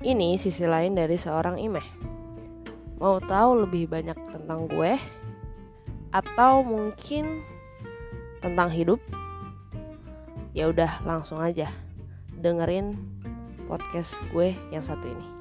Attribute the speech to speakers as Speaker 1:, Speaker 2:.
Speaker 1: Ini sisi lain dari seorang Imeh. Mau tahu lebih banyak tentang gue? Atau mungkin tentang hidup? Ya udah langsung aja dengerin podcast gue yang satu ini.